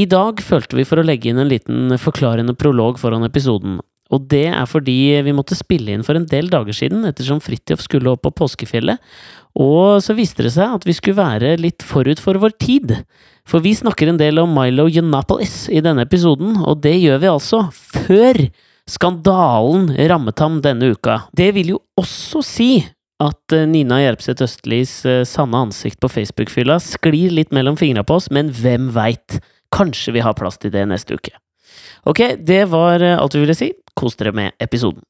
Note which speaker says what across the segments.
Speaker 1: I dag følte vi for å legge inn en liten forklarende prolog foran episoden. Og det er fordi vi måtte spille inn for en del dager siden, ettersom Fridtjof skulle opp på påskefjellet. Og så viste det seg at vi skulle være litt forut for vår tid. For vi snakker en del om Milo Yiannapolis i denne episoden, og det gjør vi altså før skandalen rammet ham denne uka. Det vil jo også si at eh, Nina Gjerpseth Østlis eh, sanne ansikt på Facebook-fylla sklir litt mellom fingra på oss, men hvem veit? Kanskje vi har plass til det neste uke. Ok, det var eh, alt vi ville si. Kos dere med episoden.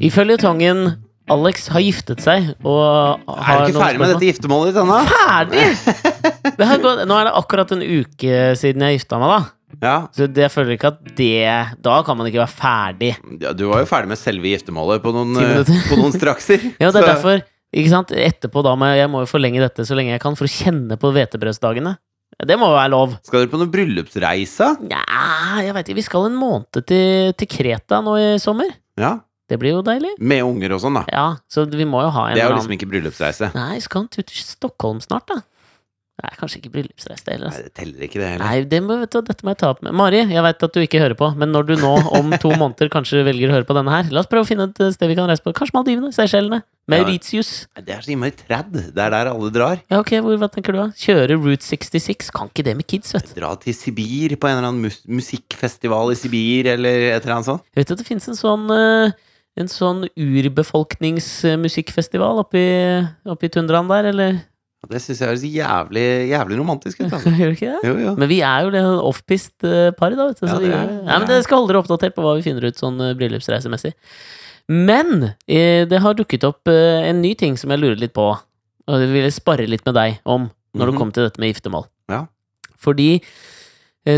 Speaker 1: I føljetongen Alex har giftet seg og
Speaker 2: Er du ikke ferdig med dette giftermålet ditt ennå?
Speaker 1: Ferdig! Det har gått, nå er det akkurat en uke siden jeg gifta meg, da.
Speaker 2: Ja.
Speaker 1: Så det, jeg føler ikke at det Da kan man ikke være ferdig.
Speaker 2: ja, du var jo ferdig med selve giftermålet på noen, eh, på noen strakser.
Speaker 1: Ja, det er
Speaker 2: Så-
Speaker 1: derfor Ikke sant? Etterpå da må jeg, jeg må jo forlenge dette så lenge jeg kan, for å kjenne på hvetebrødsdagene. Det må jo være lov.
Speaker 2: Skal dere på noen bryllupsreise?
Speaker 1: Nja, jeg veit ikke. Vi skal en måned til, til Kreta nå i sommer.
Speaker 2: Ja.
Speaker 1: Det blir jo deilig.
Speaker 2: Med unger og sånn, da.
Speaker 1: Ja, så vi må jo ha en
Speaker 2: Det er jo liksom ikke bryllupsreise.
Speaker 1: Nei, skal en tur til Stockholm snart, da? Er kanskje ikke bryllupsreise, det heller.
Speaker 2: Nei,
Speaker 1: altså.
Speaker 2: det teller ikke, det heller.
Speaker 1: Nei, det må, vet du, dette må jeg ta opp med Mari, jeg veit at du ikke hører på, men når du nå om to måneder kanskje velger å høre på denne her, la oss prøve å finne et sted vi kan reise på. Kanskje Maldivene? Seychellene? Mauritius?
Speaker 2: Nei, Det er så innmari trad. Det er der alle drar.
Speaker 1: Ja, ok, hvor, hva tenker du da? Kjøre Route 66? Kan ikke det med kids, vet du.
Speaker 2: Dra til Sibir på en eller annen mus musikkfestival i Sibir, eller et eller annet sånt.
Speaker 1: Vet du at det finnes en sånn eh, en sånn urbefolkningsmusikkfestival oppi, oppi tundraen der, eller?
Speaker 2: Det syns jeg høres jævlig, jævlig romantisk ut. Altså.
Speaker 1: Gjør det ikke det?
Speaker 2: Jo, jo.
Speaker 1: Men vi er jo det offpist eh, par, da, vet du.
Speaker 2: Ja, det er-
Speaker 1: ja, men det skal holde dere oppdatert på hva vi finner ut sånn eh, bryllupsreisemessig. Men eh, det har dukket opp en ny ting som jeg lurer litt på, og jeg ville spare litt med deg om når det
Speaker 2: kommer
Speaker 1: kom til dette med giftermål.
Speaker 2: Ja.
Speaker 1: Fordi,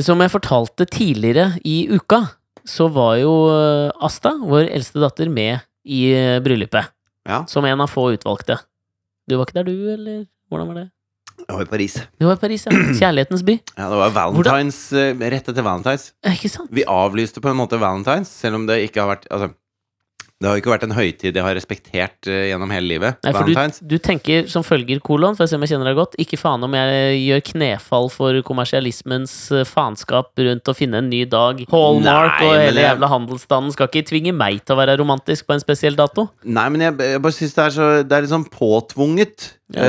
Speaker 1: som jeg fortalte tidligere i uka, så var jo eh, Asta, vår eldste datter, med i eh, bryllupet.
Speaker 2: Ja.
Speaker 1: Som en av få utvalgte. Du var ikke der, du, eller? Hvordan var det?
Speaker 2: Jeg var i Paris.
Speaker 1: Du var i Paris, ja. Kjærlighetens by.
Speaker 2: Ja, det var Valentines Hvordan? rett etter Valentines.
Speaker 1: Eh, Ikke sant?
Speaker 2: Vi avlyste på en måte Valentines, selv om det ikke har vært Altså, det har jo ikke vært en høytid jeg har respektert uh, gjennom hele livet.
Speaker 1: Nei, for du, du tenker som følger kolon, for å se om jeg kjenner deg godt. Ikke faen om jeg gjør knefall for kommersialismens eh, faenskap rundt å finne en ny dag. Hallmark
Speaker 2: Nei,
Speaker 1: og hele
Speaker 2: jeg-
Speaker 1: jævla handelsstanden skal ikke tvinge meg til å være romantisk på en spesiell dato.
Speaker 2: Nei, men jeg, jeg bare syns det er så Det er litt sånn påtvunget.
Speaker 1: Ja,
Speaker 2: Eh,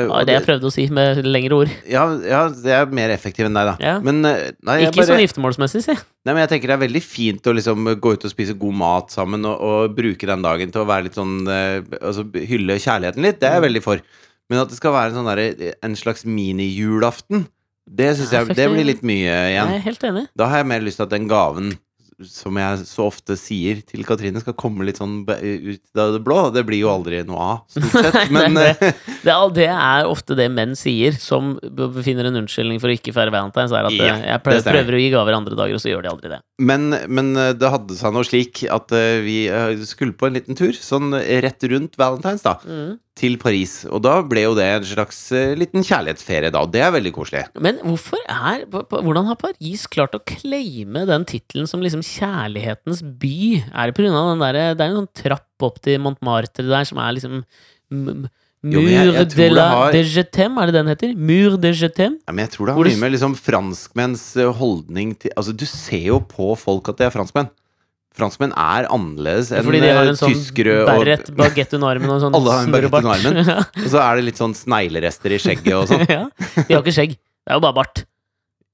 Speaker 1: Det
Speaker 2: og
Speaker 1: var det jeg prøvde å si med lengre ord.
Speaker 2: ja, ja, det er mer effektiv enn deg, da.
Speaker 1: Ja.
Speaker 2: Men eh, nei,
Speaker 1: Ikke
Speaker 2: bare,
Speaker 1: sånn giftermålsmessig, si.
Speaker 2: nei, men jeg tenker det er veldig fint å liksom gå ut og spise god mat sammen, og, og bruke den dagen til å være litt sånn eh, Altså hylle kjærligheten litt. Det er jeg
Speaker 1: Mm.
Speaker 2: veldig for. Men at det skal være en sånn der, En slags minijulaften, det syns jeg Det blir litt mye igjen.
Speaker 1: Jeg er helt enig.
Speaker 2: Da har jeg mer lyst til at den gaven som jeg så ofte sier til Katrine, skal komme litt sånn ut av det blå. Det blir jo aldri noe av, stort sett. Men
Speaker 1: Nei,
Speaker 2: eh,
Speaker 1: Det det er ofte det menn sier, som finner en unnskyldning for å ikke feire valentines. Er at
Speaker 2: Ja,
Speaker 1: eh, jeg prøver, prøver å gi gaver andre dager, og så gjør de aldri det.
Speaker 2: Men, men eh, det hadde seg nå slik at vi skulle på en liten tur, sånn rett rundt Valentine's, da,
Speaker 1: Mm.
Speaker 2: Til Paris. Og da ble jo det en slags eh, liten kjærlighetsferie, da. Og det er veldig koselig.
Speaker 1: Men hvorfor er Hvordan har Paris klart å claime den tittelen som liksom kjærlighetens by? Er det av den derre Det er en sånn trapp opp til Montmartre der som er liksom Mur
Speaker 2: Jo, jeg- jeg
Speaker 1: de la
Speaker 2: har-
Speaker 1: de Jetem, er det den heter? Mur de Jetem?
Speaker 2: Ja, men jeg tror det har mye med liksom franskmenns eh, holdning til Altså, du ser jo på folk at de er franskmenn. Franskmenn er annerledes enn
Speaker 1: Fordi de har
Speaker 2: eh,
Speaker 1: en sånn beret, bagett under armen og en sånn
Speaker 2: Alle har en bagett under armen. Og så er det litt sånn sneglerester i skjegget og sånn.
Speaker 1: ja. De har ikke skjegg. Det er jo bare bart.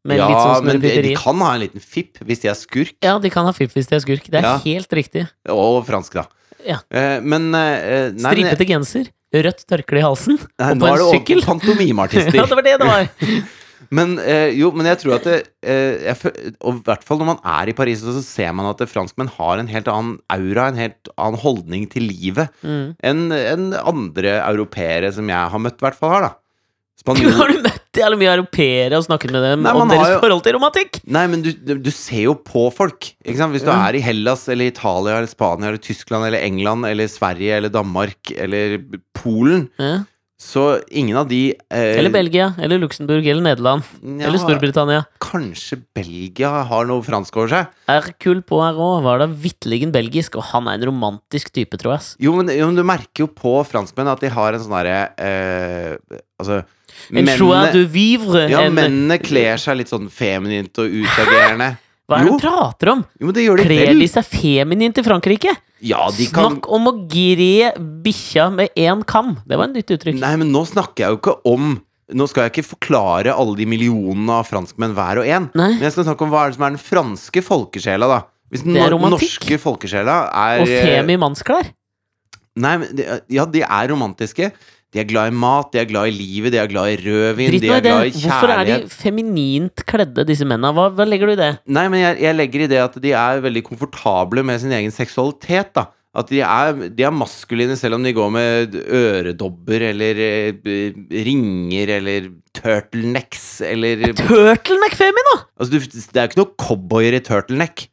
Speaker 1: Med
Speaker 2: Ja,
Speaker 1: sånn
Speaker 2: men de, de kan ha en liten fipp hvis de er skurk.
Speaker 1: Ja, de kan ha fipp hvis de er skurk. Det er
Speaker 2: Ja.
Speaker 1: helt riktig.
Speaker 2: Og fransk, da.
Speaker 1: Ja.
Speaker 2: Eh, men eh, nei,
Speaker 1: Stripete genser, rødt tørkle i halsen,
Speaker 2: Nei,
Speaker 1: og
Speaker 2: nå
Speaker 1: på
Speaker 2: er
Speaker 1: en
Speaker 2: det over
Speaker 1: sykkel.
Speaker 2: på pantomimeartister.
Speaker 1: Ja, det var det det var!
Speaker 2: Men eh, jo, men jeg tror at det, eh, jeg, Og i hvert fall når man er i Paris, så ser man at franskmenn har en helt annen aura, en helt annen holdning til livet
Speaker 1: Mm.
Speaker 2: enn en andre europeere som jeg har møtt, i hvert fall har, da.
Speaker 1: Har du møtt jævlig mye europeere og snakket med dem
Speaker 2: Nei,
Speaker 1: om deres
Speaker 2: jo-
Speaker 1: forhold til romantikk!
Speaker 2: Nei, men du, du ser jo på folk. Ikke sant? Hvis du
Speaker 1: Ja.
Speaker 2: er i Hellas eller Italia eller Spania eller Tyskland eller England eller Sverige eller Danmark eller Polen,
Speaker 1: Ja.
Speaker 2: Så ingen av de eh,
Speaker 1: Eller Belgia, eller Luxembourg, eller Nederland.
Speaker 2: ja,
Speaker 1: Eller Storbritannia.
Speaker 2: Kanskje Belgia har noe fransk over seg?
Speaker 1: Hercule Poirot var da vitterlig belgisk, og han er en romantisk type, tror jeg.
Speaker 2: Jo, men, jo, men du merker jo på franskmenn at de har en sånn derre eh, Altså
Speaker 1: En joie de vivre.
Speaker 2: ja,
Speaker 1: en,
Speaker 2: mennene kler seg litt sånn feminint og utagerende.
Speaker 1: hva er det du prater om?
Speaker 2: Jo, men det gjør de
Speaker 1: Kler
Speaker 2: vel.
Speaker 1: de seg feminint i Frankrike?
Speaker 2: Ja, de kan
Speaker 1: Snakk om å gre bikkja med én kam! Det var en nytt uttrykk.
Speaker 2: Nei, men nå snakker jeg jo ikke om Nå skal jeg ikke forklare alle de millionene av franskmenn hver og en.
Speaker 1: Nei.
Speaker 2: Men jeg skal snakke om hva er det som er den franske folkesjela, da. Hvis den norske folkesjela er
Speaker 1: Og
Speaker 2: eh,
Speaker 1: femi mannsklær.
Speaker 2: Nei, men Ja, de er romantiske. De er glad i mat, de er glad i livet, de er glad i rødvin,
Speaker 1: Dritt
Speaker 2: de er glad i kjærlighet.
Speaker 1: Hvorfor er de feminint kledde, disse mennene? Hva, hva legger du i det?
Speaker 2: Nei, men jeg, jeg legger i det at de er veldig komfortable med sin egen seksualitet, da. At de er, de er maskuline selv om de går med øredobber eller eh, ringer eller turtlenecks eller
Speaker 1: Turtleneck femina!
Speaker 2: Altså, du, det er jo ikke noe cowboyer i turtleneck.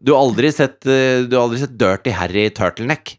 Speaker 2: Du har aldri sett, eh, du har aldri sett Dirty Harry i turtleneck.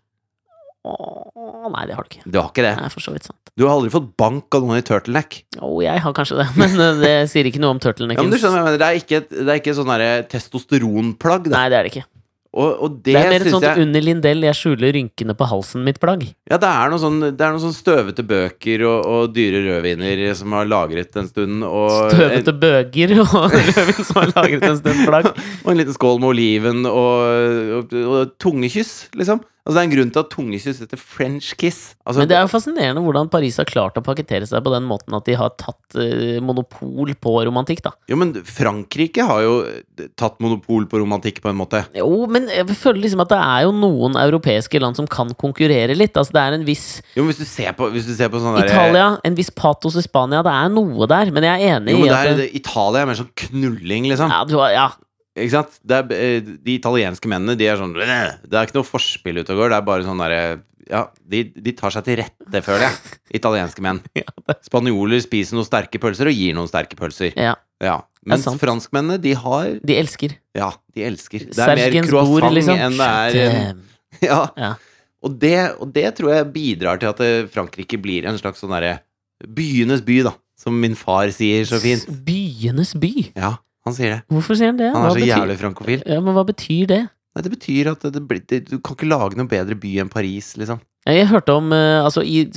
Speaker 1: Åh, nei, det har du ikke.
Speaker 2: Du har ikke det.
Speaker 1: Er for så vidt sant.
Speaker 2: Du har aldri fått bank av noen i turtleneck.
Speaker 1: Å, jeg har kanskje det, men eh, det sier ikke noe om
Speaker 2: Ja, men du skjønner, mener, det er ikke, det er ikke sånn testosteronplagg. Da.
Speaker 1: Nei, det er det ikke.
Speaker 2: Og, og det,
Speaker 1: Det er mer et sånt
Speaker 2: jeg
Speaker 1: under Lindell, jeg skjuler rynkene på halsen mitt-plagg.
Speaker 2: Ja, det er noen sånn, det er sånn støvete bøker og, og dyre rødviner som har lagret en stund, og,
Speaker 1: Støvete bøger og rødvin som har lagret en stund plagg.
Speaker 2: og en liten skål med oliven og, og tungekyss, liksom. Altså, det er en grunn til at tungekyss heter French kiss. Altså,
Speaker 1: Men det er jo fascinerende hvordan Paris har klart å pakkettere seg på den måten at de har tatt eh, monopol på romantikk, da.
Speaker 2: Jo, men Frankrike har jo tatt monopol på romantikk på en måte.
Speaker 1: Jo, men jeg føler liksom at det er jo noen europeiske land som kan konkurrere litt. Altså, det er en viss
Speaker 2: Jo, men hvis du ser på, hvis du ser på sånn derre-
Speaker 1: Italia, en viss patos i Spania. Det er noe der, men jeg er enig
Speaker 2: Jo, men
Speaker 1: i
Speaker 2: det
Speaker 1: at
Speaker 2: er,
Speaker 1: det,
Speaker 2: det, Italia er mer sånn knulling, liksom.
Speaker 1: ja, du har, ja,
Speaker 2: Ikke sant? Det er, eh, de italienske mennene, de er sånn Det er ikke noe forspill ute og går. Det er bare sånn derre Ja, de, de tar seg til rette, føler jeg. Italienske menn. Spanjoler spiser noen sterke pølser og gir noen sterke pølser.
Speaker 1: ja,
Speaker 2: Ja. Mens
Speaker 1: sant.
Speaker 2: franskmennene, de har
Speaker 1: de elsker.
Speaker 2: Ja, de elsker. Det er mer
Speaker 1: Sergens
Speaker 2: croissant
Speaker 1: bord, liksom.
Speaker 2: enn det er eh, Ja.
Speaker 1: Ja.
Speaker 2: Og det, og det tror jeg bidrar til at eh, Frankrike blir en slags sånn derre Byenes by, da. Som min far sier så fint.
Speaker 1: Byenes by.
Speaker 2: Ja, han sier det.
Speaker 1: Hvorfor sier han det?
Speaker 2: Han
Speaker 1: Hva
Speaker 2: er så
Speaker 1: betyr-
Speaker 2: jævlig frankofil.
Speaker 1: Ja, men hva betyr det?
Speaker 2: Nei, det betyr at det blir, det, du kan ikke lage noe bedre by enn Paris, liksom.
Speaker 1: Jeg hørte om eh, altså i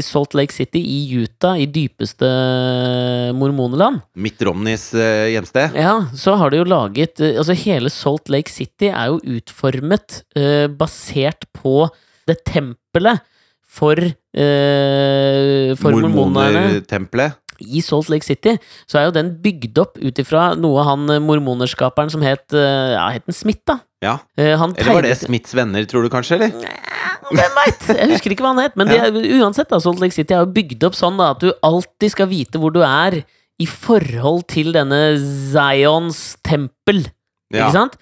Speaker 1: Salt Lake City i Utah, i dypeste eh, mormoneland.
Speaker 2: Mitt Romneys eh, hjemsted.
Speaker 1: Ja, så har de jo laget Altså hele Salt Lake City er jo utformet uh, basert på det tempelet for uh, For mormonerne.
Speaker 2: Mormonertempelet.
Speaker 1: I Salt Lake City så er jo den bygd opp ut ifra noe han eh, mormonerskaperen som het eh, Ja, het den Smith, da?
Speaker 2: Ja.
Speaker 1: Eh, han
Speaker 2: Eller var det Smiths venner, tror du kanskje, eller?
Speaker 1: Hvem veit? Jeg husker ikke hva han het. Men det, er- uansett, da, Salt Lake City er jo bygd opp sånn da, at du alltid skal vite hvor du er i forhold til denne Zions tempel.
Speaker 2: Ja.
Speaker 1: Ikke sant?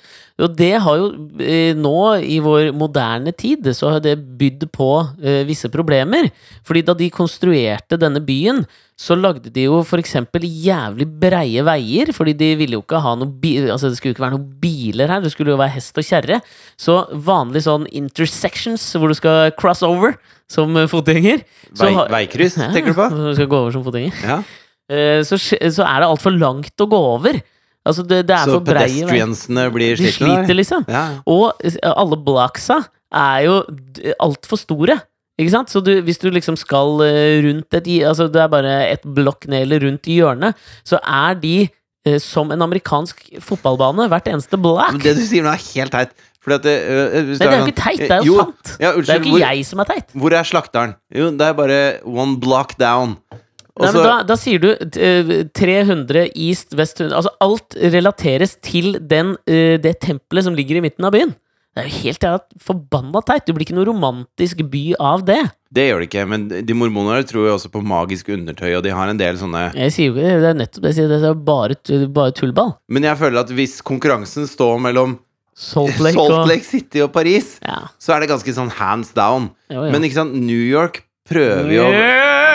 Speaker 1: Og det har jo eh, nå, i vår moderne tid, så har det bydd på eh, visse problemer. Fordi da de konstruerte denne byen, så lagde de jo eksempel jævlig breie veier, fordi de ville jo ikke ha noe bi Altså det skulle jo ikke være noen biler her, det skulle jo være hest og kjerre. Så vanlig sånn intersections, hvor du skal cross over som fotgjenger
Speaker 2: Vei, veikryss,
Speaker 1: Ja,
Speaker 2: tenker du på?
Speaker 1: Du skal gå over som fotgjenger.
Speaker 2: Ja.
Speaker 1: Eh, Så, så er det altfor langt å gå over. Altså det, det er
Speaker 2: Så
Speaker 1: for breie
Speaker 2: pedestriansene blir
Speaker 1: De sliter, liksom.
Speaker 2: Ja.
Speaker 1: Og eh, alle blocksa er jo altfor store. Ikke sant? Så du, hvis du liksom skal eh, rundt et Altså det er bare et blokk ned eller rundt i hjørnet, så er de eh, som en amerikansk fotballbane, hvert eneste black.
Speaker 2: Men det du sier nå, er helt teit. At det, øh,
Speaker 1: Nei, det er jo
Speaker 2: sånn-
Speaker 1: ikke teit, det er jo, sant.
Speaker 2: Ja,
Speaker 1: Det er jo ikke
Speaker 2: hvor,
Speaker 1: jeg som er teit.
Speaker 2: hvor er slakteren? Jo, det er bare one block down.
Speaker 1: Nei, men da, da sier du eh, 300 east, vest 100 Altså alt relateres til den, eh, det tempelet som ligger i midten av byen. Det er jo helt forbanna teit. Du blir ikke noe romantisk by av det.
Speaker 2: Det gjør det ikke, men de mormonere tror jo også på magisk undertøy, og de har en del sånne
Speaker 1: Jeg sier jo ikke det. Det er nettopp det jeg sier. Det er bare, bare tullball.
Speaker 2: Men jeg føler at hvis konkurransen står mellom
Speaker 1: Salt Lake
Speaker 2: Salt
Speaker 1: og
Speaker 2: City og Paris,
Speaker 1: Ja.
Speaker 2: så er det ganske sånn hands down.
Speaker 1: Jo, ja.
Speaker 2: Men ikke sant, New York prøver jo
Speaker 1: New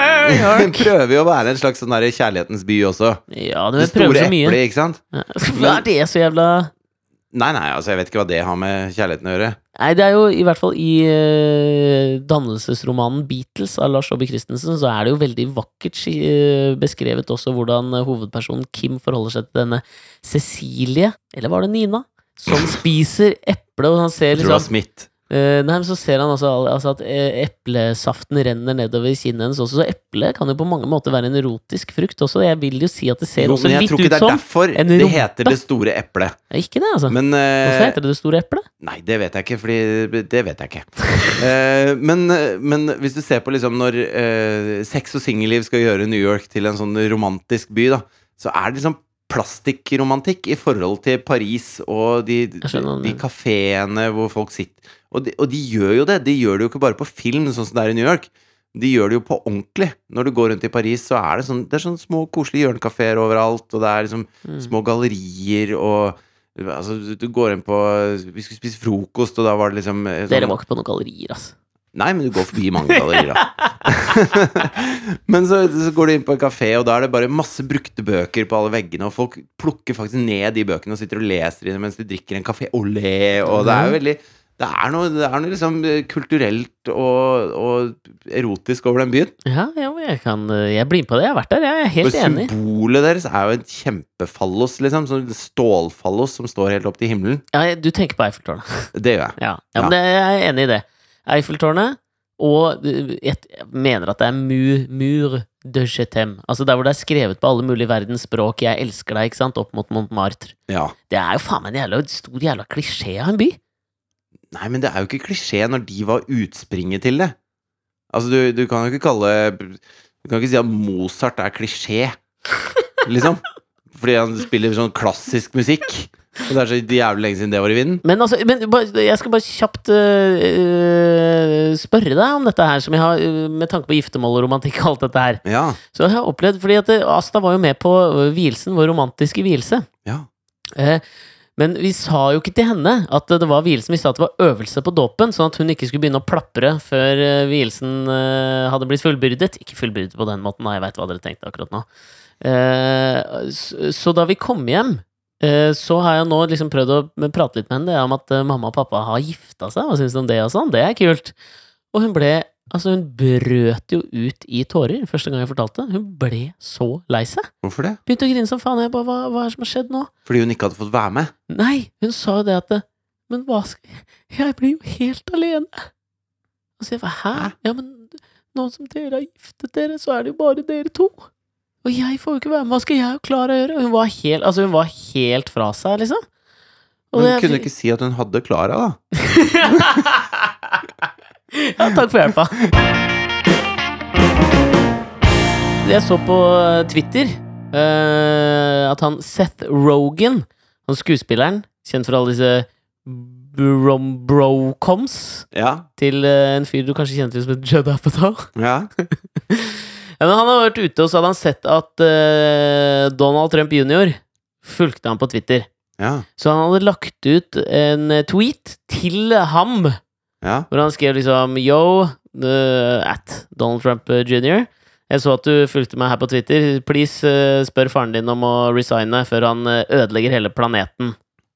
Speaker 1: York!
Speaker 2: prøver jo å være en slags sånn der kjærlighetens by også.
Speaker 1: Ja,
Speaker 2: Det
Speaker 1: det prøver
Speaker 2: store
Speaker 1: så mye.
Speaker 2: eplet, ikke sant?
Speaker 1: Ja. Hva er det så jævla
Speaker 2: Nei, nei, altså, jeg vet ikke hva det har med kjærligheten å gjøre.
Speaker 1: Nei, det er jo i hvert fall i uh, dannelsesromanen Beatles av Lars Aabye Christensen, så er det jo veldig vakkert eh, beskrevet også hvordan eh, hovedpersonen Kim forholder seg til denne Cecilie, eller var det Nina, som spiser eple, og han ser
Speaker 2: Jeg tror det var
Speaker 1: liksom
Speaker 2: Smith.
Speaker 1: Eh, Nei, men så ser han altså, altså at eh, eplesaften renner nedover kinnet hennes også, så eple kan jo på mange måter være en erotisk frukt også. Jeg vil jo si at det ser
Speaker 2: Jo,
Speaker 1: også
Speaker 2: som jeg tror ikke det er derfor det heter det store eplet.
Speaker 1: Ja, Ikke det, altså.
Speaker 2: Men uh,
Speaker 1: Hvorfor heter det det store eplet?
Speaker 2: Nei, det vet jeg ikke, fordi det vet jeg ikke. uh, men, men hvis du ser på liksom når sex og singelliv skal gjøre New York til en sånn romantisk by, da, så er det liksom plastikkromantikk i forhold til Paris og de, de kafeene hvor folk sitter. Og de, og de gjør jo det. De gjør det jo ikke bare på film, sånn som det er i New York. De gjør det jo på ordentlig. Når du går rundt i Paris, så er det sånn Det er sånn små, koselige hjørnekafeer overalt, og det er liksom
Speaker 1: Mm.
Speaker 2: små gallerier og Altså, du går inn på Vi skulle spise frokost, og da var det liksom sånn,
Speaker 1: Dere var ikke på noen gallerier, altså.
Speaker 2: Nei, men du går forbi mange gallerier, da. men så, så går du inn på en kafé, og da er det bare masse brukte bøker på alle veggene, og folk plukker faktisk ned de bøkene og sitter og leser i dem mens de drikker en kafé olé, og det er jo veldig det er noe, det er noe liksom eh, kulturelt og, og erotisk over den byen.
Speaker 1: Ja, ja, jeg kan eh, Jeg blir med på det. Jeg har vært der, jeg er helt
Speaker 2: Og
Speaker 1: enig.
Speaker 2: symbolet deres er jo en kjempefallos, liksom. Sånn stålfallos som står helt opp til himmelen.
Speaker 1: Ja, du tenker på Eiffeltårnet.
Speaker 2: Det gjør jeg.
Speaker 1: Ja, ja, men det, jeg er enig i det. Eiffeltårnet, og jeg mener at det er mu, mur de Chetem. Altså der hvor det er skrevet på alle mulige verdens språk 'Jeg elsker deg', ikke sant, opp mot Montmartre.
Speaker 2: Ja.
Speaker 1: Det er jo faen meg en jævla stor jævla klisjé av en by.
Speaker 2: Nei, men det er jo ikke klisjé når de var utspringet til det. Altså, du, du kan jo ikke kalle Du kan ikke si at Mozart er klisjé, liksom. Fordi han spiller sånn klassisk musikk. Og det er så jævlig lenge siden det var i vinden.
Speaker 1: Men altså, men, jeg skal bare kjapt øh, spørre deg om dette her, som jeg har, øh, med tanke på giftermål og romantikk og alt dette her.
Speaker 2: Ja.
Speaker 1: Så jeg har opplevd, fordi at Asta var jo med på vielsen, vår romantiske vielse.
Speaker 2: Ja.
Speaker 1: Uh, men vi sa jo ikke til henne at det var vielsen, vi sa at det var øvelse på dåpen, sånn at hun ikke skulle begynne å plapre før vielsen hadde blitt fullbyrdet. Ikke fullbyrdet på den måten, da, jeg veit hva dere tenkte akkurat nå. Eh, så, da vi kom hjem, så har jeg nå liksom prøvd å prate litt med henne det, om at eh, mamma og pappa har gifta seg, hva syns du om det og sånn? Det er kult. Og hun ble Altså, hun brøt jo ut i tårer første gang jeg fortalte. Hun ble så lei seg.
Speaker 2: Hvorfor det?
Speaker 1: Begynte å grine som faen. Jeg bare, hva, hva er det som har skjedd nå?
Speaker 2: Fordi hun ikke hadde fått være med?
Speaker 1: Nei, hun sa jo det at Men hva skal jeg Jeg blir jo helt alene. Og så jeg bare, hæ?
Speaker 2: Hæ?
Speaker 1: Ja, men nå som dere har giftet dere, så er det jo bare dere to. Og jeg får jo ikke være med. Hva skal jeg klare å gjøre? Og Hun var helt, altså hun var helt fra seg, liksom. Og
Speaker 2: Hun
Speaker 1: det-
Speaker 2: kunne ikke si at hun hadde Klara, da.
Speaker 1: ja, takk for hjelpa. Jeg så på Twitter uh, at han Seth Rogan, han skuespilleren, kjent for alle disse brocoms,
Speaker 2: Ja.
Speaker 1: til uh, en fyr du kanskje kjente til som heter Judd Apatow.
Speaker 2: Ja.
Speaker 1: Ja, men han har vært ute, og så hadde han sett at eh, Donald Trump jr. fulgte ham på Twitter.
Speaker 2: Ja.
Speaker 1: Så han hadde lagt ut en eh, tweet til ham
Speaker 2: Ja.
Speaker 1: hvor han skrev liksom Yo, uh, at Donald Trump uh, jr. Jeg så at du fulgte meg her på Twitter. Please uh, spør faren din om å resigne før han uh, ødelegger hele planeten.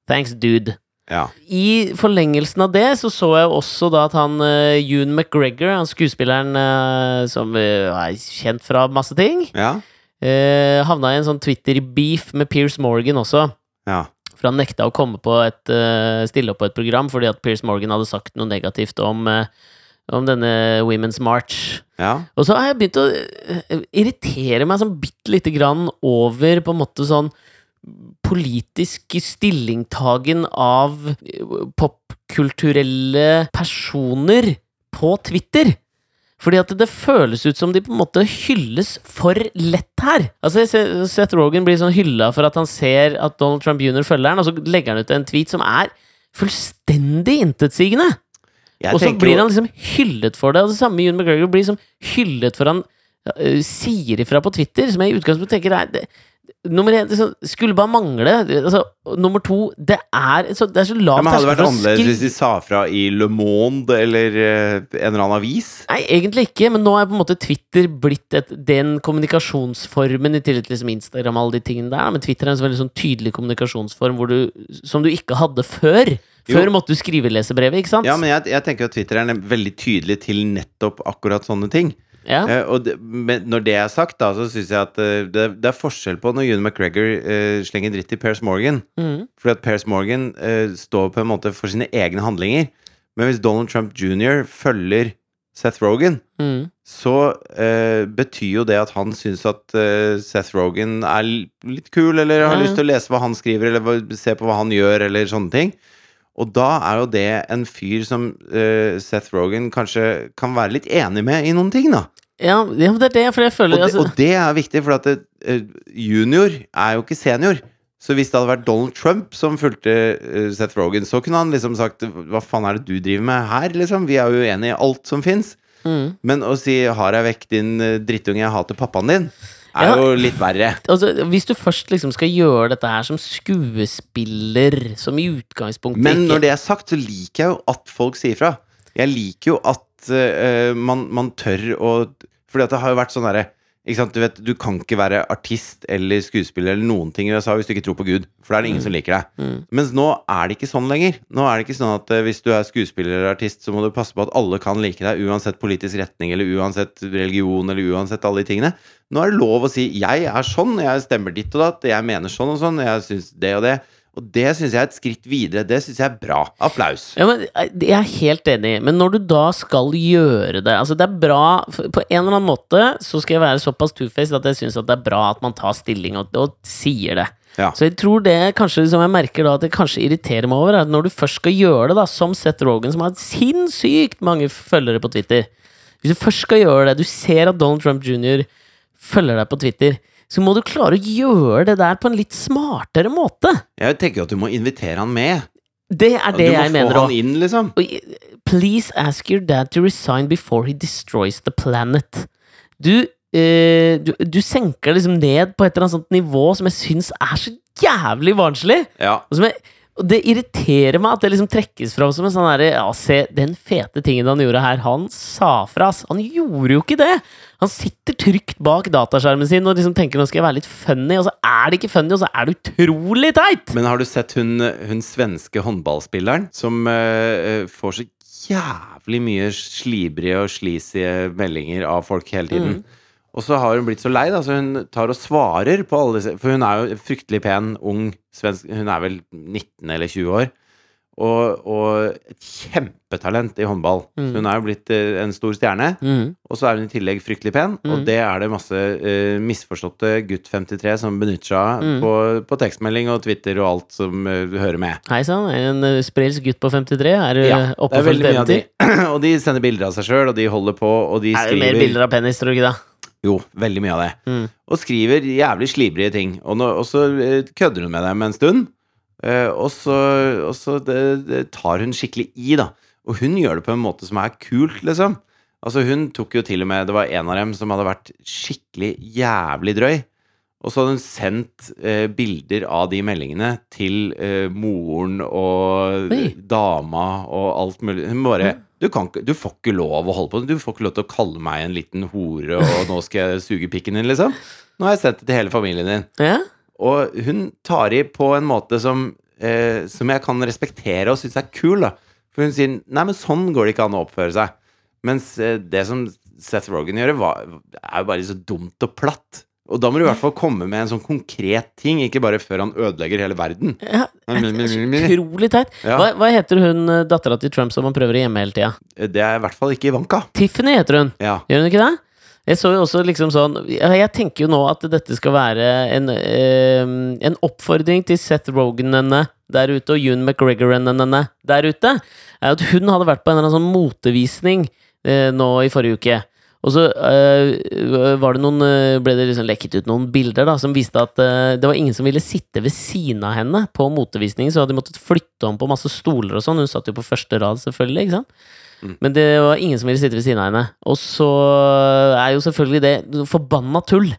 Speaker 1: Thanks, dude.
Speaker 2: Ja.
Speaker 1: I forlengelsen av det så så jeg også da at han uh, Ewan McGregor, han skuespilleren uh, som uh, er kjent fra masse ting,
Speaker 2: Ja.
Speaker 1: uh, havna i en sånn Twitter-beef med Piers Morgan også.
Speaker 2: Ja.
Speaker 1: For han nekta å komme på et, stille opp på et program fordi at Piers Morgan hadde sagt noe negativt om, om denne Women's March.
Speaker 2: Ja.
Speaker 1: Og så har jeg begynt å irritere meg sånn bitte lite grann over på en måte sånn politisk stillingtagen av eh, popkulturelle personer på Twitter. Fordi at det føles ut som de på en måte hylles for lett her. Altså Seth Rogan blir sånn hylla for at han ser at Donald Trump jr. følger han, og så legger han ut en tweet som er fullstendig intetsigende. Og så blir han liksom hyllet for det. Og det samme June McGregor blir liksom hyllet for han øh, sier ifra på Twitter, som jeg i utgangspunktet tenker er det, Nummer én liksom, skulle bare mangle. Altså, nummer to Det er så, det er så
Speaker 2: Ja, men hadde det vært annerledes hvis de sa fra i Le Monde eller eh, en eller annen avis?
Speaker 1: Nei, egentlig ikke, men nå er på en måte Twitter blitt et, den kommunikasjonsformen i tillegg til liksom Instagram og alle de tingene der. Men Twitter er en så veldig sånn tydelig kommunikasjonsform hvor du, som du ikke hadde før.
Speaker 2: Jo.
Speaker 1: Før måtte du skrive lesebrevet, ikke sant?
Speaker 2: Ja, men jeg, jeg tenker at Twitter er veldig tydelig til nettopp akkurat sånne ting.
Speaker 1: Ja.
Speaker 2: Eh, og det, men når det er sagt, da, så syns jeg at eh, det, det er forskjell på når June McGregor eh, slenger dritt til Pairs Morgan.
Speaker 1: Mm.
Speaker 2: Fordi at Pairs Morgan eh, står på en måte for sine egne handlinger. Men hvis Donald Trump jr. følger Seth Rogan,
Speaker 1: mm.
Speaker 2: så eh, betyr jo det at han syns at eh, Seth Rogan er litt kul, eller har
Speaker 1: ja.
Speaker 2: lyst til å lese hva han skriver, eller se på hva han gjør, eller sånne ting. Og da er jo det en fyr som uh, Seth Rogan kanskje kan være litt enig med i noen ting, da.
Speaker 1: ja, ja, det er det, for jeg
Speaker 2: Og
Speaker 1: føler
Speaker 2: det,
Speaker 1: altså,
Speaker 2: og det er viktig, for at det, eh, junior er jo ikke senior. Så hvis det hadde vært Donald Trump som fulgte eh, Seth Rogan, så kunne han liksom sagt Hva faen er det du driver med her, liksom? Vi er jo uenige i alt som fins.
Speaker 1: Mm.
Speaker 2: Men å si 'har jeg vekk din drittunge, jeg hater pappaen din', er
Speaker 1: Ja.
Speaker 2: jo litt verre.
Speaker 1: altså, Hvis du først liksom skal gjøre dette her som skuespiller, som i utgangspunktet
Speaker 2: Men når det er sagt, så liker jeg jo at folk sier fra. Jeg liker jo at uh, man, man tør å Fordi at det har jo vært sånn derre? Du vet, du kan ikke være artist eller skuespiller eller noen ting i USA hvis du ikke tror på Gud. For da er det ingen som liker deg.
Speaker 1: Mm.
Speaker 2: Mens nå er det ikke sånn lenger. Nå er det ikke sånn at eh, hvis du er skuespiller eller artist, så må du passe på at alle kan like deg, uansett politisk retning eller uansett religion eller uansett alle de tingene. Nå er det lov å si 'jeg er sånn, jeg stemmer ditt og datt, jeg mener sånn og sånn', jeg syns det og det. Og det syns jeg er et skritt videre. Det syns jeg er bra. Applaus.
Speaker 1: Ja, men eh, Jeg er helt enig, men når du da skal gjøre det Altså Det er bra På en eller annen måte så skal jeg være såpass two-faced at jeg syns det er bra at man tar stilling og, og sier det.
Speaker 2: Ja.
Speaker 1: Så jeg tror det kanskje som jeg merker da at det kanskje irriterer meg over, er at når du først skal gjøre det, da som Seth Rogan, som har sinnssykt mange følgere på Twitter Hvis du først skal gjøre det, du ser at Donald Trump jr. følger deg på Twitter, så må du klare å gjøre det der på en litt smartere måte.
Speaker 2: Jeg tenker jo at du må invitere han med.
Speaker 1: Det er det jeg mener.
Speaker 2: du
Speaker 1: må få
Speaker 2: han inn, liksom.
Speaker 1: Please ask your dad to resign before he destroys the planet. Du, eh, du, du senker liksom ned på et eller annet sånt nivå som jeg syns er så jævlig barnslig.
Speaker 2: Ja.
Speaker 1: Og, som jeg, og det irriterer meg at det liksom trekkes fram som en sånn herre Ja, se, den fete tingen han gjorde her. Han sa fra, ass. Han gjorde jo ikke det! Han sitter trygt bak dataskjermen sin og liksom tenker nå skal jeg være litt funny, og så er det ikke funny, og så er det utrolig teit!
Speaker 2: Men har du sett hun, hun svenske håndballspilleren som uh, får så jævlig mye slibrige og sleazy meldinger av folk hele tiden? Og så har hun blitt så lei, da, så hun tar og svarer på alle disse For hun er jo fryktelig pen, ung svensk Hun er vel 19 eller 20 år. Og, og et kjempetalent i håndball.
Speaker 1: Mm.
Speaker 2: Hun er jo blitt eh, en stor stjerne.
Speaker 1: Mm.
Speaker 2: Og så er hun i tillegg fryktelig pen, og
Speaker 1: Mm.
Speaker 2: det er det masse uh, misforståtte gutt 53 som benytter seg av
Speaker 1: Mm.
Speaker 2: på, på tekstmelding og Twitter og alt som uh, hører med.
Speaker 1: Hei sann, en uh, sprelsk gutt på 53. Er
Speaker 2: Ja,
Speaker 1: oppe for et eventyr?
Speaker 2: og de sender bilder av seg sjøl, og de holder på, og de
Speaker 1: Er det mer bilder av penis, tror du ikke det?
Speaker 2: Jo, veldig mye av det.
Speaker 1: Mm.
Speaker 2: Og skriver jævlig slibrige ting. Og, nå, og så kødder hun med dem en stund, og så, og så det, det tar hun skikkelig i, da. Og hun gjør det på en måte som er kult, liksom. Altså Hun tok jo til og med Det var en av dem som hadde vært skikkelig jævlig drøy. Og så hadde hun sendt eh, bilder av de meldingene til eh, moren og
Speaker 1: Oi.
Speaker 2: dama og alt mulig. Hun bare du, kan, du får ikke lov å holde på. Du får ikke lov til å kalle meg en liten hore, og nå skal jeg suge pikken din, liksom. Nå har jeg sendt det til hele familien din.
Speaker 1: Ja?
Speaker 2: Og hun tar i på en måte som, eh, som jeg kan respektere og synes er kul, da. For hun sier nei, men sånn går det ikke an å oppføre seg. Mens eh, det som Seth Rogan gjør, var, er jo bare så dumt og platt. Og da må du i hvert fall komme med en sånn konkret ting, ikke bare før han ødelegger hele verden.
Speaker 1: ja. Utrolig teit.
Speaker 2: Ja.
Speaker 1: Hva, hva heter hun eh, dattera til Trump som han prøver å gjemme hele tida?
Speaker 2: Det er i hvert fall ikke Ivanka.
Speaker 1: Tiffany heter hun.
Speaker 2: Ja.
Speaker 1: Gjør hun ikke det? Jeg så jo også liksom sånn Jeg tenker jo nå at dette skal være en, eh, en oppfordring til Seth Roganene der ute, og June McGregor-ene der ute. Er at hun hadde vært på en eller annen sånn motevisning eh, nå i forrige uke. Og så eh, var det noen, eh, ble det liksom lekket ut noen bilder da, som viste at det var ingen som ville sitte ved siden av henne på motevisningen, så hadde de måttet flytte om på masse stoler og sånn. Hun satt jo på første rad, selvfølgelig. ikke sant? Men det var ingen som ville sitte ved siden av henne. Og så er jo selvfølgelig det forbanna tull.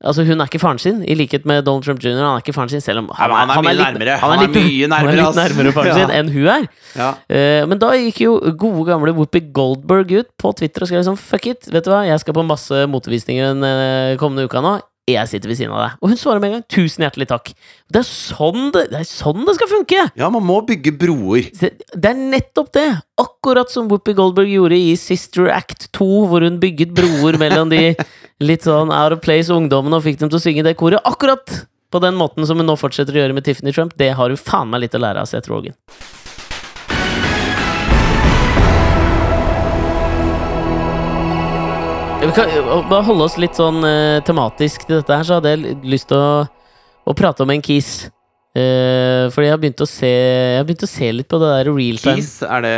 Speaker 1: Altså, hun er ikke faren sin, i likhet med Donald Trump jr. Han er ikke faren sin, selv om
Speaker 2: Ja, men han er mye
Speaker 1: litt-
Speaker 2: nærmere.
Speaker 1: Han er,
Speaker 2: Han er
Speaker 1: litt,
Speaker 2: nærmere,
Speaker 1: han er litt nærmere faren sin enn hun er.
Speaker 2: Ja.
Speaker 1: Uh, men da gikk jo gode gamle Whoopi Goldberg ut på Twitter og skrev sånn Fuck it, vet du hva, jeg skal på masse motevisninger den eh, kommende uka nå. Jeg sitter ved siden av deg. Og hun svarer med en gang. Tusen hjertelig takk. Det er sånn det, det, er sånn det skal funke!
Speaker 2: ja, man må bygge broer.
Speaker 1: Det det er nettopp det! Akkurat som Whoopi Goldberg gjorde i Sister Act 2, hvor hun bygget broer mellom de litt sånn out of place ungdommene og fikk dem til å synge det koret. Akkurat på den måten som hun nå fortsetter å gjøre med Tiffany Trump. Det har hun faen meg litt å lære av Seth Rogan. Vi kan bare holde oss litt sånn uh, tematisk til dette her, så hadde jeg lyst til å, å prate om en kis. Uh, fordi jeg har begynt å se Jeg har begynt å se litt på det der real time.
Speaker 2: Kis, er det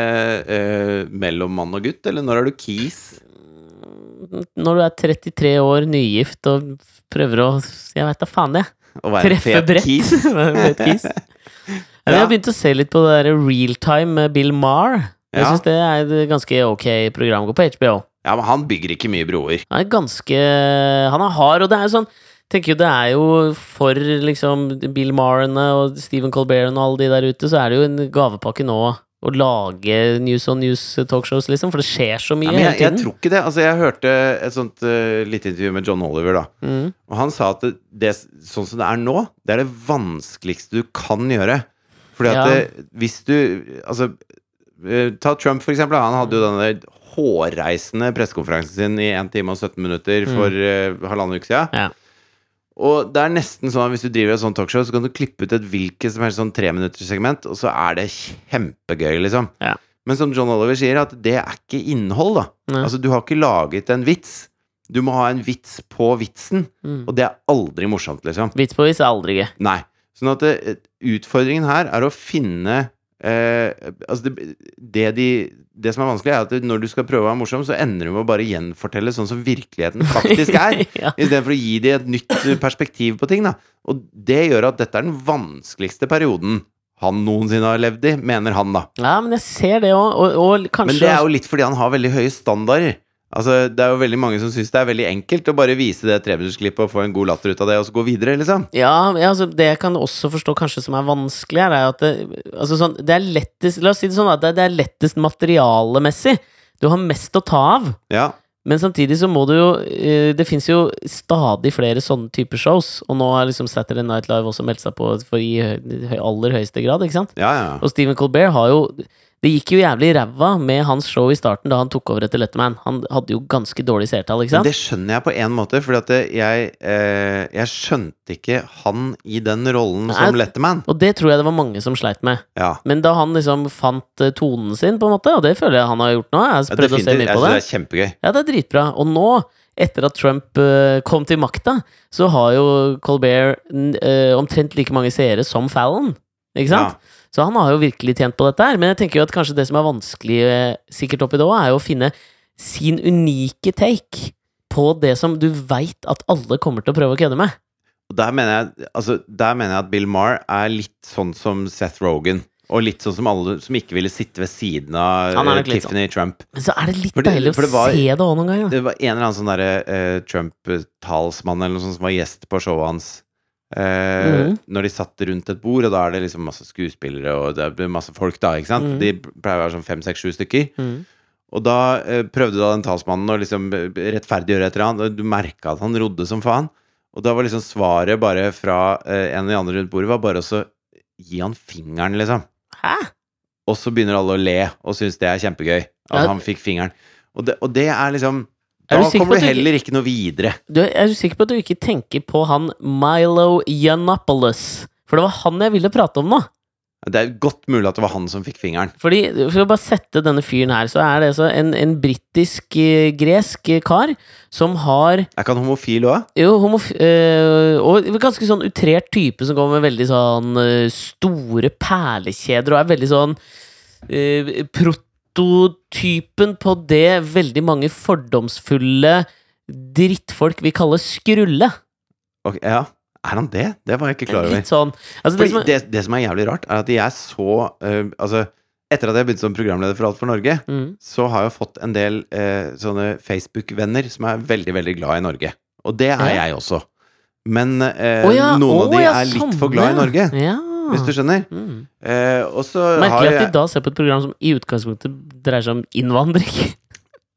Speaker 2: uh, mellom mann og gutt, eller når er du kis?
Speaker 1: Når du er 33 år, nygift og prøver å Jeg veit da faen, jeg.
Speaker 2: Å være
Speaker 1: Treffe brett.
Speaker 2: kis?
Speaker 1: Kis. Ja, Jeg har begynt å se litt på det der real time med Bill Marr. Jeg
Speaker 2: Ja.
Speaker 1: syns det er et ganske ok program. Går på HBO.
Speaker 2: Ja, men han bygger ikke mye broer.
Speaker 1: Han er ganske Han er hard, og det er jo sånn tenker jo Det er jo for liksom Bill Marrene og Stephen Colbert og alle de der ute, så er det jo en gavepakke nå å lage News on News talkshows, liksom. For det skjer så mye
Speaker 2: Ja, jeg,
Speaker 1: hele
Speaker 2: tiden. jeg tror ikke det. Altså, jeg hørte et sånt uh, lite intervju med John Oliver, da.
Speaker 1: Mm.
Speaker 2: Og han sa at det, det, sånn som det er nå, det er det vanskeligste du kan gjøre. Fordi at
Speaker 1: Ja.
Speaker 2: det, hvis du Altså, eh, ta Trump, for eksempel. Han hadde jo denne hårreisende pressekonferansen sin i 1 time og 17 minutter for mm. halvannen uke siden.
Speaker 1: Ja.
Speaker 2: Og det er nesten sånn at hvis du driver et sånt talkshow, så kan du klippe ut et hvilket som helst sånn treminutterssegment, og så er det kjempegøy, liksom.
Speaker 1: Ja.
Speaker 2: Men som John Oliver sier, at det er ikke innhold, da.
Speaker 1: Nei.
Speaker 2: Altså, du har ikke laget en vits. Du må ha en vits på vitsen,
Speaker 1: Mm.
Speaker 2: og det er aldri morsomt, liksom.
Speaker 1: Vits på vits er aldri gøy.
Speaker 2: Nei. Sånn at det, utfordringen her er å finne eh, Altså, det, det de det som er vanskelig, er at når du skal prøve å være morsom, så ender du med å bare gjenfortelle sånn som virkeligheten faktisk er.
Speaker 1: ja.
Speaker 2: Istedenfor å gi dem et nytt perspektiv på ting. Da. Og det gjør at dette er den vanskeligste perioden han noensinne har levd i, mener han, da.
Speaker 1: ja, men jeg ser det òg, og, og kanskje
Speaker 2: Men det er jo litt fordi han har veldig høye standarder. Altså, Det er jo veldig mange som syns det er veldig enkelt å bare vise det treminuttersklippet og få en god latter ut av det, og så gå videre, liksom.
Speaker 1: Ja, ja altså, det jeg kan også forstå kanskje som er vanskelig, er at det, altså, sånn, det er lettest La oss si det sånn at det, det er lettest materialemessig. Du har mest å ta av.
Speaker 2: Ja.
Speaker 1: Men samtidig så må du jo eh, Det fins jo stadig flere sånne typer shows, og nå har liksom Saturday Night Live også meldt seg på for i aller høyeste grad, ikke sant?
Speaker 2: Ja, ja.
Speaker 1: Og Stephen Colbert har jo Det gikk jo jævlig ræva med hans show i starten da han tok over etter Letterman. Han hadde jo ganske dårlig seertall, ikke sant?
Speaker 2: Men det skjønner jeg på en måte, at jeg, eh, jeg skjønte ikke han i den rollen som
Speaker 1: Nei.
Speaker 2: Letterman.
Speaker 1: Og det tror jeg det var mange som sleit med.
Speaker 2: Ja.
Speaker 1: Men da han liksom fant eh, tonen sin, på en måte, og det føler jeg han har gjort nå Jeg har
Speaker 2: Ja,
Speaker 1: prøvd å se mye
Speaker 2: på
Speaker 1: på
Speaker 2: Jeg
Speaker 1: synes
Speaker 2: det er kjempegøy.
Speaker 1: Ja, det er dritbra. Og nå, etter at Trump eh, kom til makta, så har jo Colbert eh, omtrent like mange seere som Fallon. Ikke sant?
Speaker 2: Ja.
Speaker 1: Så han har jo virkelig tjent på dette her. Men jeg tenker jo at kanskje det som er vanskelig eh, sikkert oppi det òg, er jo å finne sin unike take på det som du veit at alle kommer til å prøve å kødde med.
Speaker 2: Og der mener, jeg, altså, der mener jeg at Bill Maher er litt sånn som Seth Rogan. Og litt sånn som alle som ikke ville sitte ved siden av eh,
Speaker 1: sånn.
Speaker 2: Tiffany Trump.
Speaker 1: Men så er det litt deilig å
Speaker 2: var-
Speaker 1: se det òg noen ganger.
Speaker 2: Det var en eller annen sånn derre uh, Trump-talsmann eller noe sånt som var gjest på showet hans.
Speaker 1: Mhm.
Speaker 2: Når de satt rundt et bord, og da er det liksom masse skuespillere og det er masse folk, da, ikke sant?
Speaker 1: Mhm.
Speaker 2: De pleier å være sånn fem, seks, sju stykker.
Speaker 1: Mm.
Speaker 2: Og da eh, prøvde da den talsmannen å liksom rettferdiggjøre et eller annet, og du merka at han rodde som faen. Og da var liksom svaret bare fra eh, en av de andre rundt bordet var bare å gi han fingeren, liksom.
Speaker 1: Hæ?
Speaker 2: Og så begynner alle å le og syns det er kjempegøy at
Speaker 1: Ja.
Speaker 2: han fikk fingeren. Og det, og det er liksom Da
Speaker 1: du
Speaker 2: kommer du
Speaker 1: ikke-
Speaker 2: heller ikke noe videre.
Speaker 1: Du, er du sikker på at du ikke tenker på han Milo Yiannopoulos? For det var han jeg ville prate om nå.
Speaker 2: Det er godt mulig at det var han som fikk fingeren.
Speaker 1: Fordi, For å bare sette denne fyren her, så er det så en, en britisk-gresk kar som har
Speaker 2: Er ikke han homofil òg?
Speaker 1: jo, homof øh, og ganske sånn utrert type som går med veldig sånn store perlekjeder og er veldig sånn øh, prototypen på det veldig mange fordomsfulle drittfolk vil kalle skrulle.
Speaker 2: Okay, ja. Er han det? Det var jeg ikke klar over.
Speaker 1: Litt sånn altså, det som er,
Speaker 2: det, det som er jævlig rart, er at jeg så uh, Altså, etter at jeg begynte som programleder for Alt for Norge,
Speaker 1: mm,
Speaker 2: så har jeg fått en del uh, sånne Facebook-venner som er veldig, veldig glad i Norge. Og det er
Speaker 1: Ja.
Speaker 2: jeg også. Men uh,
Speaker 1: oh, ja,
Speaker 2: noen
Speaker 1: oh,
Speaker 2: av de
Speaker 1: ja,
Speaker 2: er litt
Speaker 1: sånn.
Speaker 2: for glad i Norge.
Speaker 1: Ja.
Speaker 2: Hvis du skjønner.
Speaker 1: Mm.
Speaker 2: Eh, så har
Speaker 1: Merkelig at de da ser på et program som i utgangspunktet dreier seg om innvandring.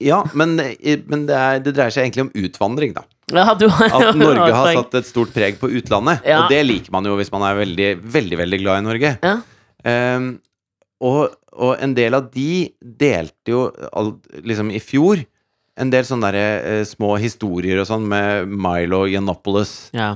Speaker 2: Ja, men, eh, men det, er, det dreier seg egentlig om utvandring, da.
Speaker 1: Ja, du har
Speaker 2: At Norge har satt et stort preg på utlandet.
Speaker 1: Ja.
Speaker 2: Og det liker man jo hvis man er veldig, veldig, veldig glad i Norge.
Speaker 1: Ja.
Speaker 2: Ehm, og, og en del av de delte jo liksom i fjor en del sånne der, eh, små historier og sånn med Milo Yiannopoulos.
Speaker 1: Ja.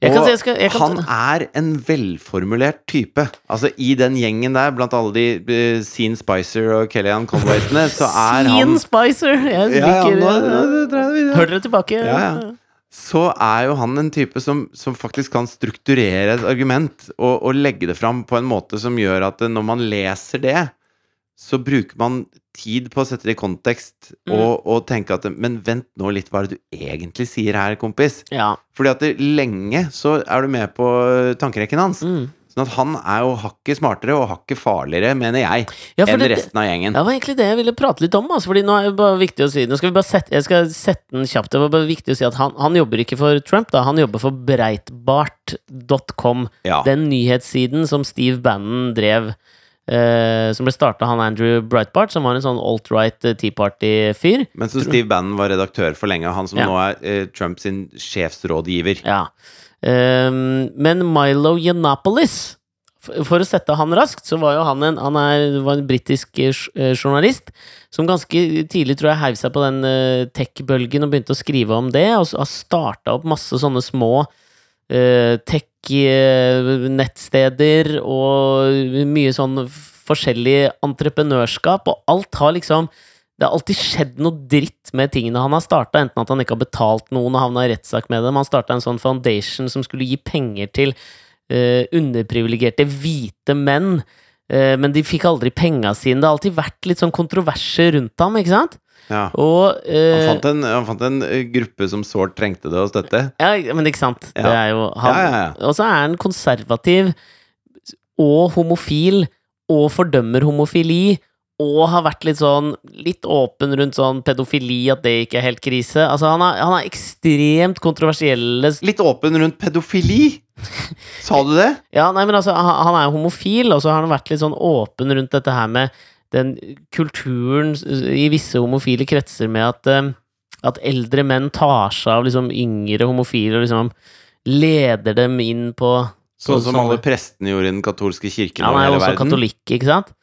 Speaker 1: Jeg
Speaker 2: og
Speaker 1: si- jeg skal, jeg
Speaker 2: han er en velformulert type. Altså I den gjengen der, blant alle de uh, Sean Spicer og Kellyanne Conwaytene, så er
Speaker 1: Sean
Speaker 2: han
Speaker 1: Spicer! Jeg
Speaker 2: Ja, ja, videre.
Speaker 1: Hør dere tilbake.
Speaker 2: Ja, ja. så er jo han en type som, som faktisk kan strukturere et argument og, og legge det fram på en måte som gjør at når man leser det, så bruker man tid på å sette det i kontekst
Speaker 1: Mm.
Speaker 2: og, og tenke at Men vent nå litt, hva er det du egentlig sier her, kompis?
Speaker 1: Ja.
Speaker 2: Fordi at det, lenge så er du med på tankerekken hans.
Speaker 1: Mm.
Speaker 2: Sånn at han er jo hakket smartere og hakket farligere, mener jeg,
Speaker 1: Ja,
Speaker 2: enn
Speaker 1: det,
Speaker 2: resten av gjengen.
Speaker 1: det var egentlig det jeg ville prate litt om. Altså, fordi nå er det bare viktig å si Nå skal vi bare sette, Jeg skal sette den kjapt. Det var bare viktig å si at han, han jobber ikke for Trump, da. Han jobber for breitbart.com.
Speaker 2: Ja.
Speaker 1: Den nyhetssiden som Steve Bannon drev. Eh, som ble starta han Andrew Breitbart, som var en sånn alt-right eh, Tea Party-fyr.
Speaker 2: Men som Steve Bannon var redaktør for lenge, han som
Speaker 1: Ja.
Speaker 2: nå er uh, Trumps sjefsrådgiver.
Speaker 1: Ja. Um, men Milo Yiannopoulos for, for å sette han raskt, så var jo han en, han er, var en britisk eh, eh, journalist som ganske tidlig tror jeg heiv seg på den eh, tech-bølgen og begynte å skrive om det, og har starta opp masse sånne små eh, tech-nettsteder og mye sånn forskjellig entreprenørskap, og alt har liksom det har alltid skjedd noe dritt med tingene han har starta, enten at han ikke har betalt noen og havna i rettssak med dem. Han starta en sånn foundation som skulle gi penger til uh, underprivilegerte hvite menn, uh, men de fikk aldri penga sine. Det har alltid vært litt sånn kontroverser rundt ham, ikke sant?
Speaker 2: Ja.
Speaker 1: Og
Speaker 2: Han
Speaker 1: eh,
Speaker 2: fant, en, han fant en eh, gruppe som sårt trengte det å støtte.
Speaker 1: Ja, men ikke sant? Det er jo han.
Speaker 2: Ja, ja, ja.
Speaker 1: Og så er han konservativ og homofil og fordømmer homofili. Og har vært litt sånn litt åpen rundt sånn pedofili, at det ikke er helt krise. Altså, han har, han har ekstremt kontroversielle
Speaker 2: Litt åpen rundt pedofili! Sa du det?
Speaker 1: Ja, nei, men altså, han, han er jo homofil, og så har han vært litt sånn åpen rundt dette her med den kulturen i visse homofile kretser med at, eh, at eldre menn tar seg av liksom yngre homofile og liksom leder dem inn på
Speaker 2: Sånn som alle prestene gjorde i den katolske kirken
Speaker 1: Han
Speaker 2: over
Speaker 1: er også
Speaker 2: verden.
Speaker 1: katolikk, ikke sant?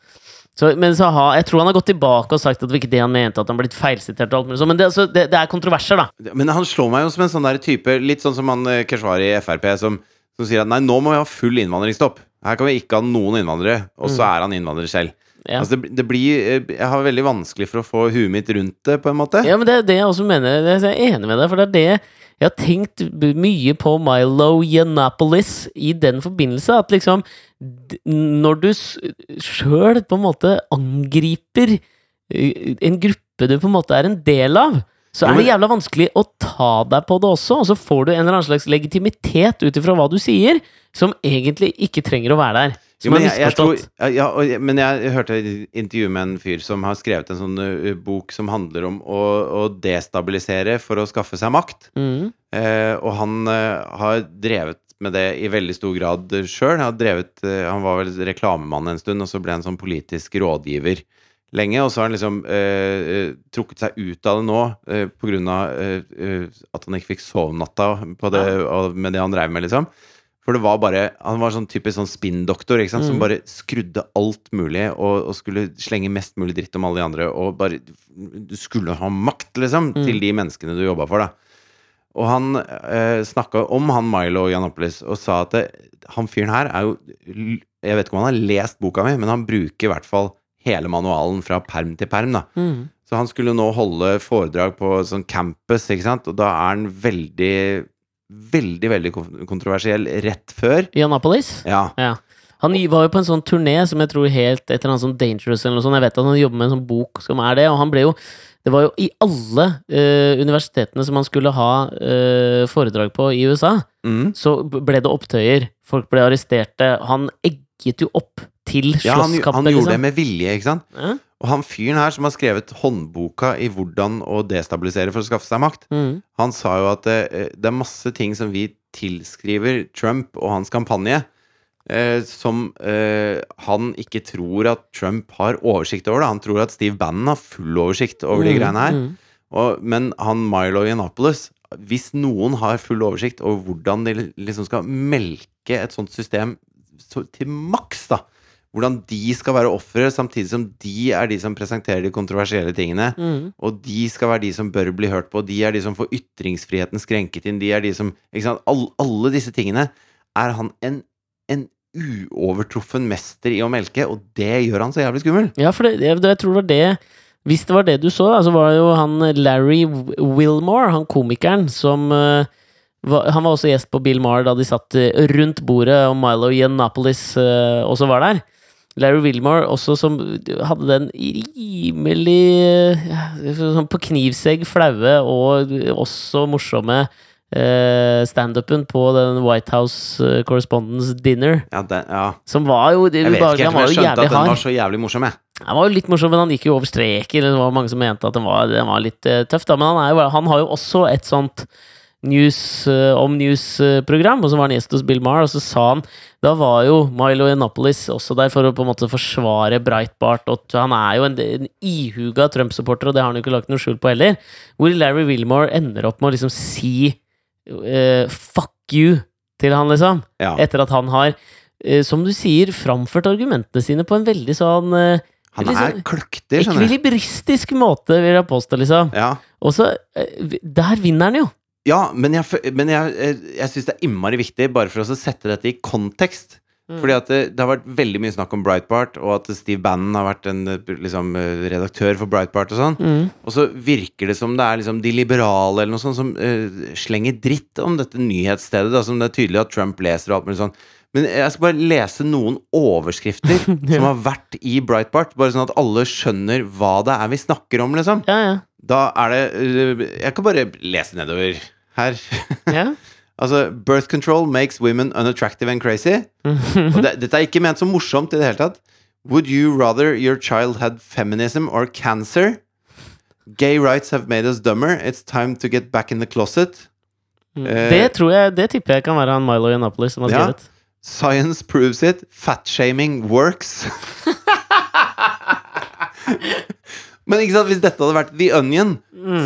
Speaker 1: Så, men så ha, jeg tror han har gått tilbake og sagt at det var ikke det han mente, at han blitt feilsitert og alt mulig sånn. Men det, så det, det er kontroverser, da.
Speaker 2: Men han slår meg jo som en sånn der type Litt sånn som han eh, Keshvari i Frp, som, som sier at nei, nå må vi ha full innvandringsstopp. Her kan vi ikke ha noen innvandrere. Og så er han innvandrer selv.
Speaker 1: Ja.
Speaker 2: Altså det, det blir eh, Jeg har veldig vanskelig for å få huet mitt rundt det, på en måte.
Speaker 1: Ja, men det er det jeg også mener. Er Jeg er enig med deg, for det er det jeg har tenkt mye på Milo Yiannopoulos i den forbindelse. At liksom Når du sjøl på en måte angriper eh, en gruppe du på en måte er en del av, så er det jævla vanskelig å ta deg på det også, og så får du en eller annen slags legitimitet ut ifra hva du sier, som egentlig ikke trenger å være der.
Speaker 2: Jo,
Speaker 1: Som er
Speaker 2: jeg, jeg tror, ja, men jeg hørte intervju med en fyr som har skrevet en sånn uh, bok som handler om å, å destabilisere for å skaffe seg makt.
Speaker 1: Mm.
Speaker 2: Uh, og han uh, har drevet med det i veldig stor grad sjøl. Han, har han var vel reklamemann en stund, og så ble han sånn politisk rådgiver lenge. Og så har han liksom eh, trukket seg ut av det nå eh, på grunn av eh, at han ikke fikk sove natta på det, med det han drev med, liksom. For det var bare Han var sånn typisk sånn spinndoktor, mm. som bare skrudde alt mulig og, og skulle slenge mest mulig dritt om alle de andre, og bare Du skulle ha makt, liksom,
Speaker 1: Mm.
Speaker 2: til de menneskene du jobba for, da. Og han eh, snakka om han Milo Yiannopoulos og sa at det, han fyren her er jo Jeg vet ikke om han har lest boka mi, men han bruker i hvert fall hele manualen fra perm til perm. da
Speaker 1: Mm.
Speaker 2: Så han skulle nå holde foredrag på sånn campus, ikke sant, og da er han veldig Veldig, veldig kontroversiell rett før.
Speaker 1: Yiannopoulos?
Speaker 2: Ja.
Speaker 1: Ja. Han var jo på en sånn turné som jeg tror helt et eller annet sånn Dangerous eller noe sånt. Jeg vet at han jobber med en sånn bok som er det, og han ble jo Det var jo i alle uh, universitetene som han skulle ha uh, foredrag på i USA,
Speaker 2: Mm.
Speaker 1: så ble det opptøyer. Folk ble arresterte. Han egget jo opp til
Speaker 2: Ja, han, han gjorde det
Speaker 1: liksom.
Speaker 2: med vilje, ikke sant?
Speaker 1: Ja.
Speaker 2: Og han fyren her som har skrevet håndboka i hvordan å destabilisere for å skaffe seg makt,
Speaker 1: Mm.
Speaker 2: han sa jo at det, eh, det er masse ting som vi tilskriver Trump og hans kampanje, eh, som eh, han ikke tror at Trump har oversikt over. Da. Han tror at Steve Bannon har full oversikt over de
Speaker 1: Mm,
Speaker 2: greiene her.
Speaker 1: mm.
Speaker 2: Og, men han Milo Yiannopoulos Hvis noen har full oversikt over hvordan de liksom skal melke et sånt system til maks, da Hvordan de skal være ofre, samtidig som de er de som presenterer de kontroversielle tingene.
Speaker 1: Mm.
Speaker 2: Og de skal være de som bør bli hørt på. De er de som får ytringsfriheten skrenket inn. De er de som? All, Alle disse tingene er han en, en uovertruffen mester i å melke, og det gjør han så jævlig skummel.
Speaker 1: Ja, for det, jeg, jeg tror det var det Hvis det var det du så, da, så var det jo han Larry Wilmore, han komikeren, som eh, Han var også gjest på Bill Maher da de satt eh, rundt bordet, og Milo Yiannopoulos eh, også var der. Larry Wilmore også som hadde den rimelig eh, sånn på knivsegg flaue og også morsomme eh, standupen på den White House Correspondence Dinner,
Speaker 2: Ja, den, ja.
Speaker 1: som var jo det
Speaker 2: Jeg vet ikke helt om jeg skjønte at den var så jævlig morsom, jeg.
Speaker 1: Han var jo litt morsom, men han gikk jo over streken. Det var mange som mente at den var, den var litt uh, tøff. da, Men han, jo, han har jo også et sånt news, uh, om news-program, og så var han gjest hos Bill Maher, og så sa han Da var jo Milo Yiannopoulos også der for å på en måte forsvare Breitbart, og han er jo en, en ihuga Trump-supporter, og det har han jo ikke lagt noe skjul på heller. Hvor Larry Wilmore ender opp med å liksom si uh, 'fuck you' til han, liksom.
Speaker 2: Ja.
Speaker 1: Etter at han har, uh, som du sier, framført argumentene sine på en veldig sånn
Speaker 2: Han er
Speaker 1: liksom,
Speaker 2: kløktig, skjønner du.
Speaker 1: ekvilibristisk måte, vil jeg påstå, liksom.
Speaker 2: Ja.
Speaker 1: Og så Der vinner han jo!
Speaker 2: Ja, men jeg, men jeg, jeg, jeg syns det er innmari viktig, bare for å sette dette i kontekst.
Speaker 1: Mm.
Speaker 2: Fordi at det, det har vært veldig mye snakk om Breitbart, og at Steve Bannon har vært en liksom, eh, redaktør for Breitbart og sånn.
Speaker 1: Mm.
Speaker 2: Og så virker det som det er liksom de liberale eller noe sånt som uh, slenger dritt om dette nyhetsstedet, da, som det er tydelig at Trump leser og alt mulig sånn. Men jeg skal bare lese noen overskrifter som har vært i Breitbart, bare sånn at alle skjønner hva det er vi snakker om, liksom.
Speaker 1: Ja, ja.
Speaker 2: Da er det uh, Jeg kan bare lese nedover her.
Speaker 1: ja.
Speaker 2: Altså, birth control makes women unattractive and crazy. Og det, dette er ikke ment som morsomt i det hele tatt. Would you rather your child had feminism or cancer? Gay rights have made us dumber. It's time to get back in the closet. Eh,
Speaker 1: Det tror jeg, det tipper jeg kan være han Milo Yiannopoulos som har
Speaker 2: Ja. Science proves it. Fatshaming works. Men ikke sant, hvis dette hadde vært The Onion,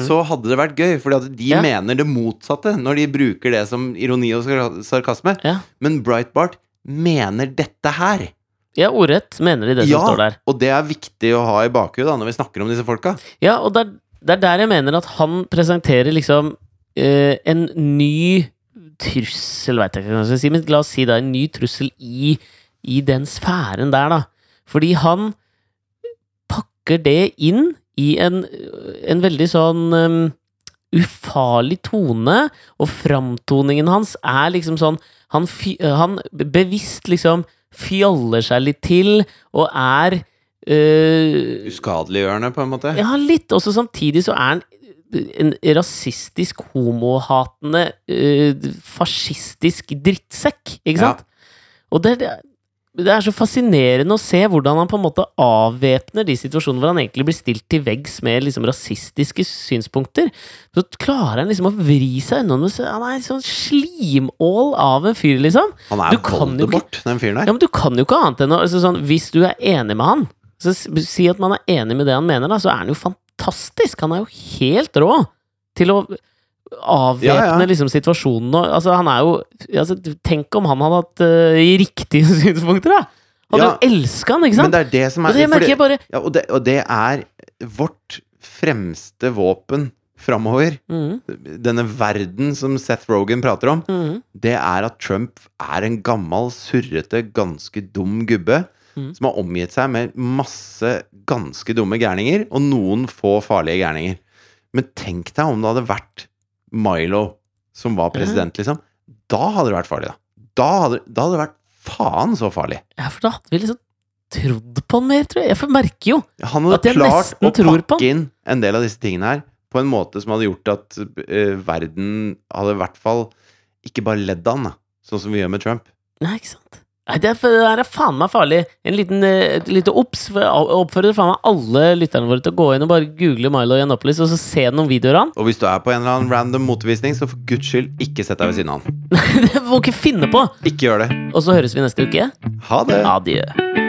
Speaker 2: så hadde det vært gøy. Fordi at de
Speaker 1: Mm. Ja.
Speaker 2: mener det motsatte når de bruker det som ironi og sarkasme.
Speaker 1: Ja.
Speaker 2: Men Breitbart mener dette her.
Speaker 1: Ja, ordrett mener de det som står der.
Speaker 2: og det er viktig å ha i bakhodet når vi snakker om disse folka.
Speaker 1: Ja, og det er, det er der jeg mener at han presenterer liksom eh, en ny trussel, veit jeg ikke hva jeg skal si, men la oss si da en ny trussel i, i den sfæren der, da. Fordi han pakker det inn i en, en veldig sånn um, ufarlig tone, og framtoningen hans er liksom sånn Han, han bevisst liksom fjoller seg litt til, og er uh,
Speaker 2: Uskadeliggjørende, på en måte.
Speaker 1: ja, litt. Også samtidig så er han en rasistisk, homohatende, uh, fascistisk drittsekk, ikke
Speaker 2: Ja.
Speaker 1: sant? Og det, det er så fascinerende å se hvordan han på en måte avvæpner de situasjonene hvor han egentlig blir stilt til veggs med liksom rasistiske synspunkter. Så klarer han liksom å vri seg unna med Han er en sånn slimål av en fyr, liksom.
Speaker 2: Han er
Speaker 1: jo ikke-
Speaker 2: den fyren der.
Speaker 1: Ja, men du kan jo ikke annet enn å altså sånn, Hvis du er enig med han, så si at man er enig med det han mener, da, så er han jo fantastisk! Han er jo helt rå til å avvæpne
Speaker 2: Ja, ja.
Speaker 1: liksom situasjonen og Altså, han er jo altså, Tenk om han hadde hatt uh, riktige synspunkter, da! Hadde
Speaker 2: Ja.
Speaker 1: jo elska han, ikke
Speaker 2: Men det er det som er
Speaker 1: Og det fordi, bare
Speaker 2: ja, og, det, og det er vårt fremste våpen framover.
Speaker 1: Mm.
Speaker 2: Denne verden som Seth Rogan prater om.
Speaker 1: mm.
Speaker 2: det er at Trump er en gammel, surrete, ganske dum gubbe
Speaker 1: Mm.
Speaker 2: som har omgitt seg med masse ganske dumme gærninger, og noen få farlige gærninger. Men tenk deg om det hadde vært Milo som var president, liksom. Da hadde det vært farlig, da. Da hadde, da hadde det vært faen så farlig.
Speaker 1: Ja, for da hadde vi liksom trodd på han mer, tror jeg. Jeg merker jo
Speaker 2: Han hadde
Speaker 1: At jeg
Speaker 2: klart
Speaker 1: nesten
Speaker 2: å
Speaker 1: tror på
Speaker 2: pakke inn en del av disse tingene her på en måte som hadde gjort at eh, verden hadde i hvert fall ikke bare ledd han, da, sånn som vi gjør med Trump.
Speaker 1: Nei, ikke sant? Nei, det, er, faen meg farlig. En liten eh, lite obs. Oppfordrer faen meg alle lytterne våre til å gå inn og bare google Milo Yiannopoulos og så se noen videoer av han.
Speaker 2: Og hvis du er på en eller annen random motevisning, så for guds skyld, ikke sett deg ved siden av han.
Speaker 1: det må ikke finne på!
Speaker 2: Ikke gjør det.
Speaker 1: Og så høres vi neste uke.
Speaker 2: Ha det!
Speaker 1: Adjø.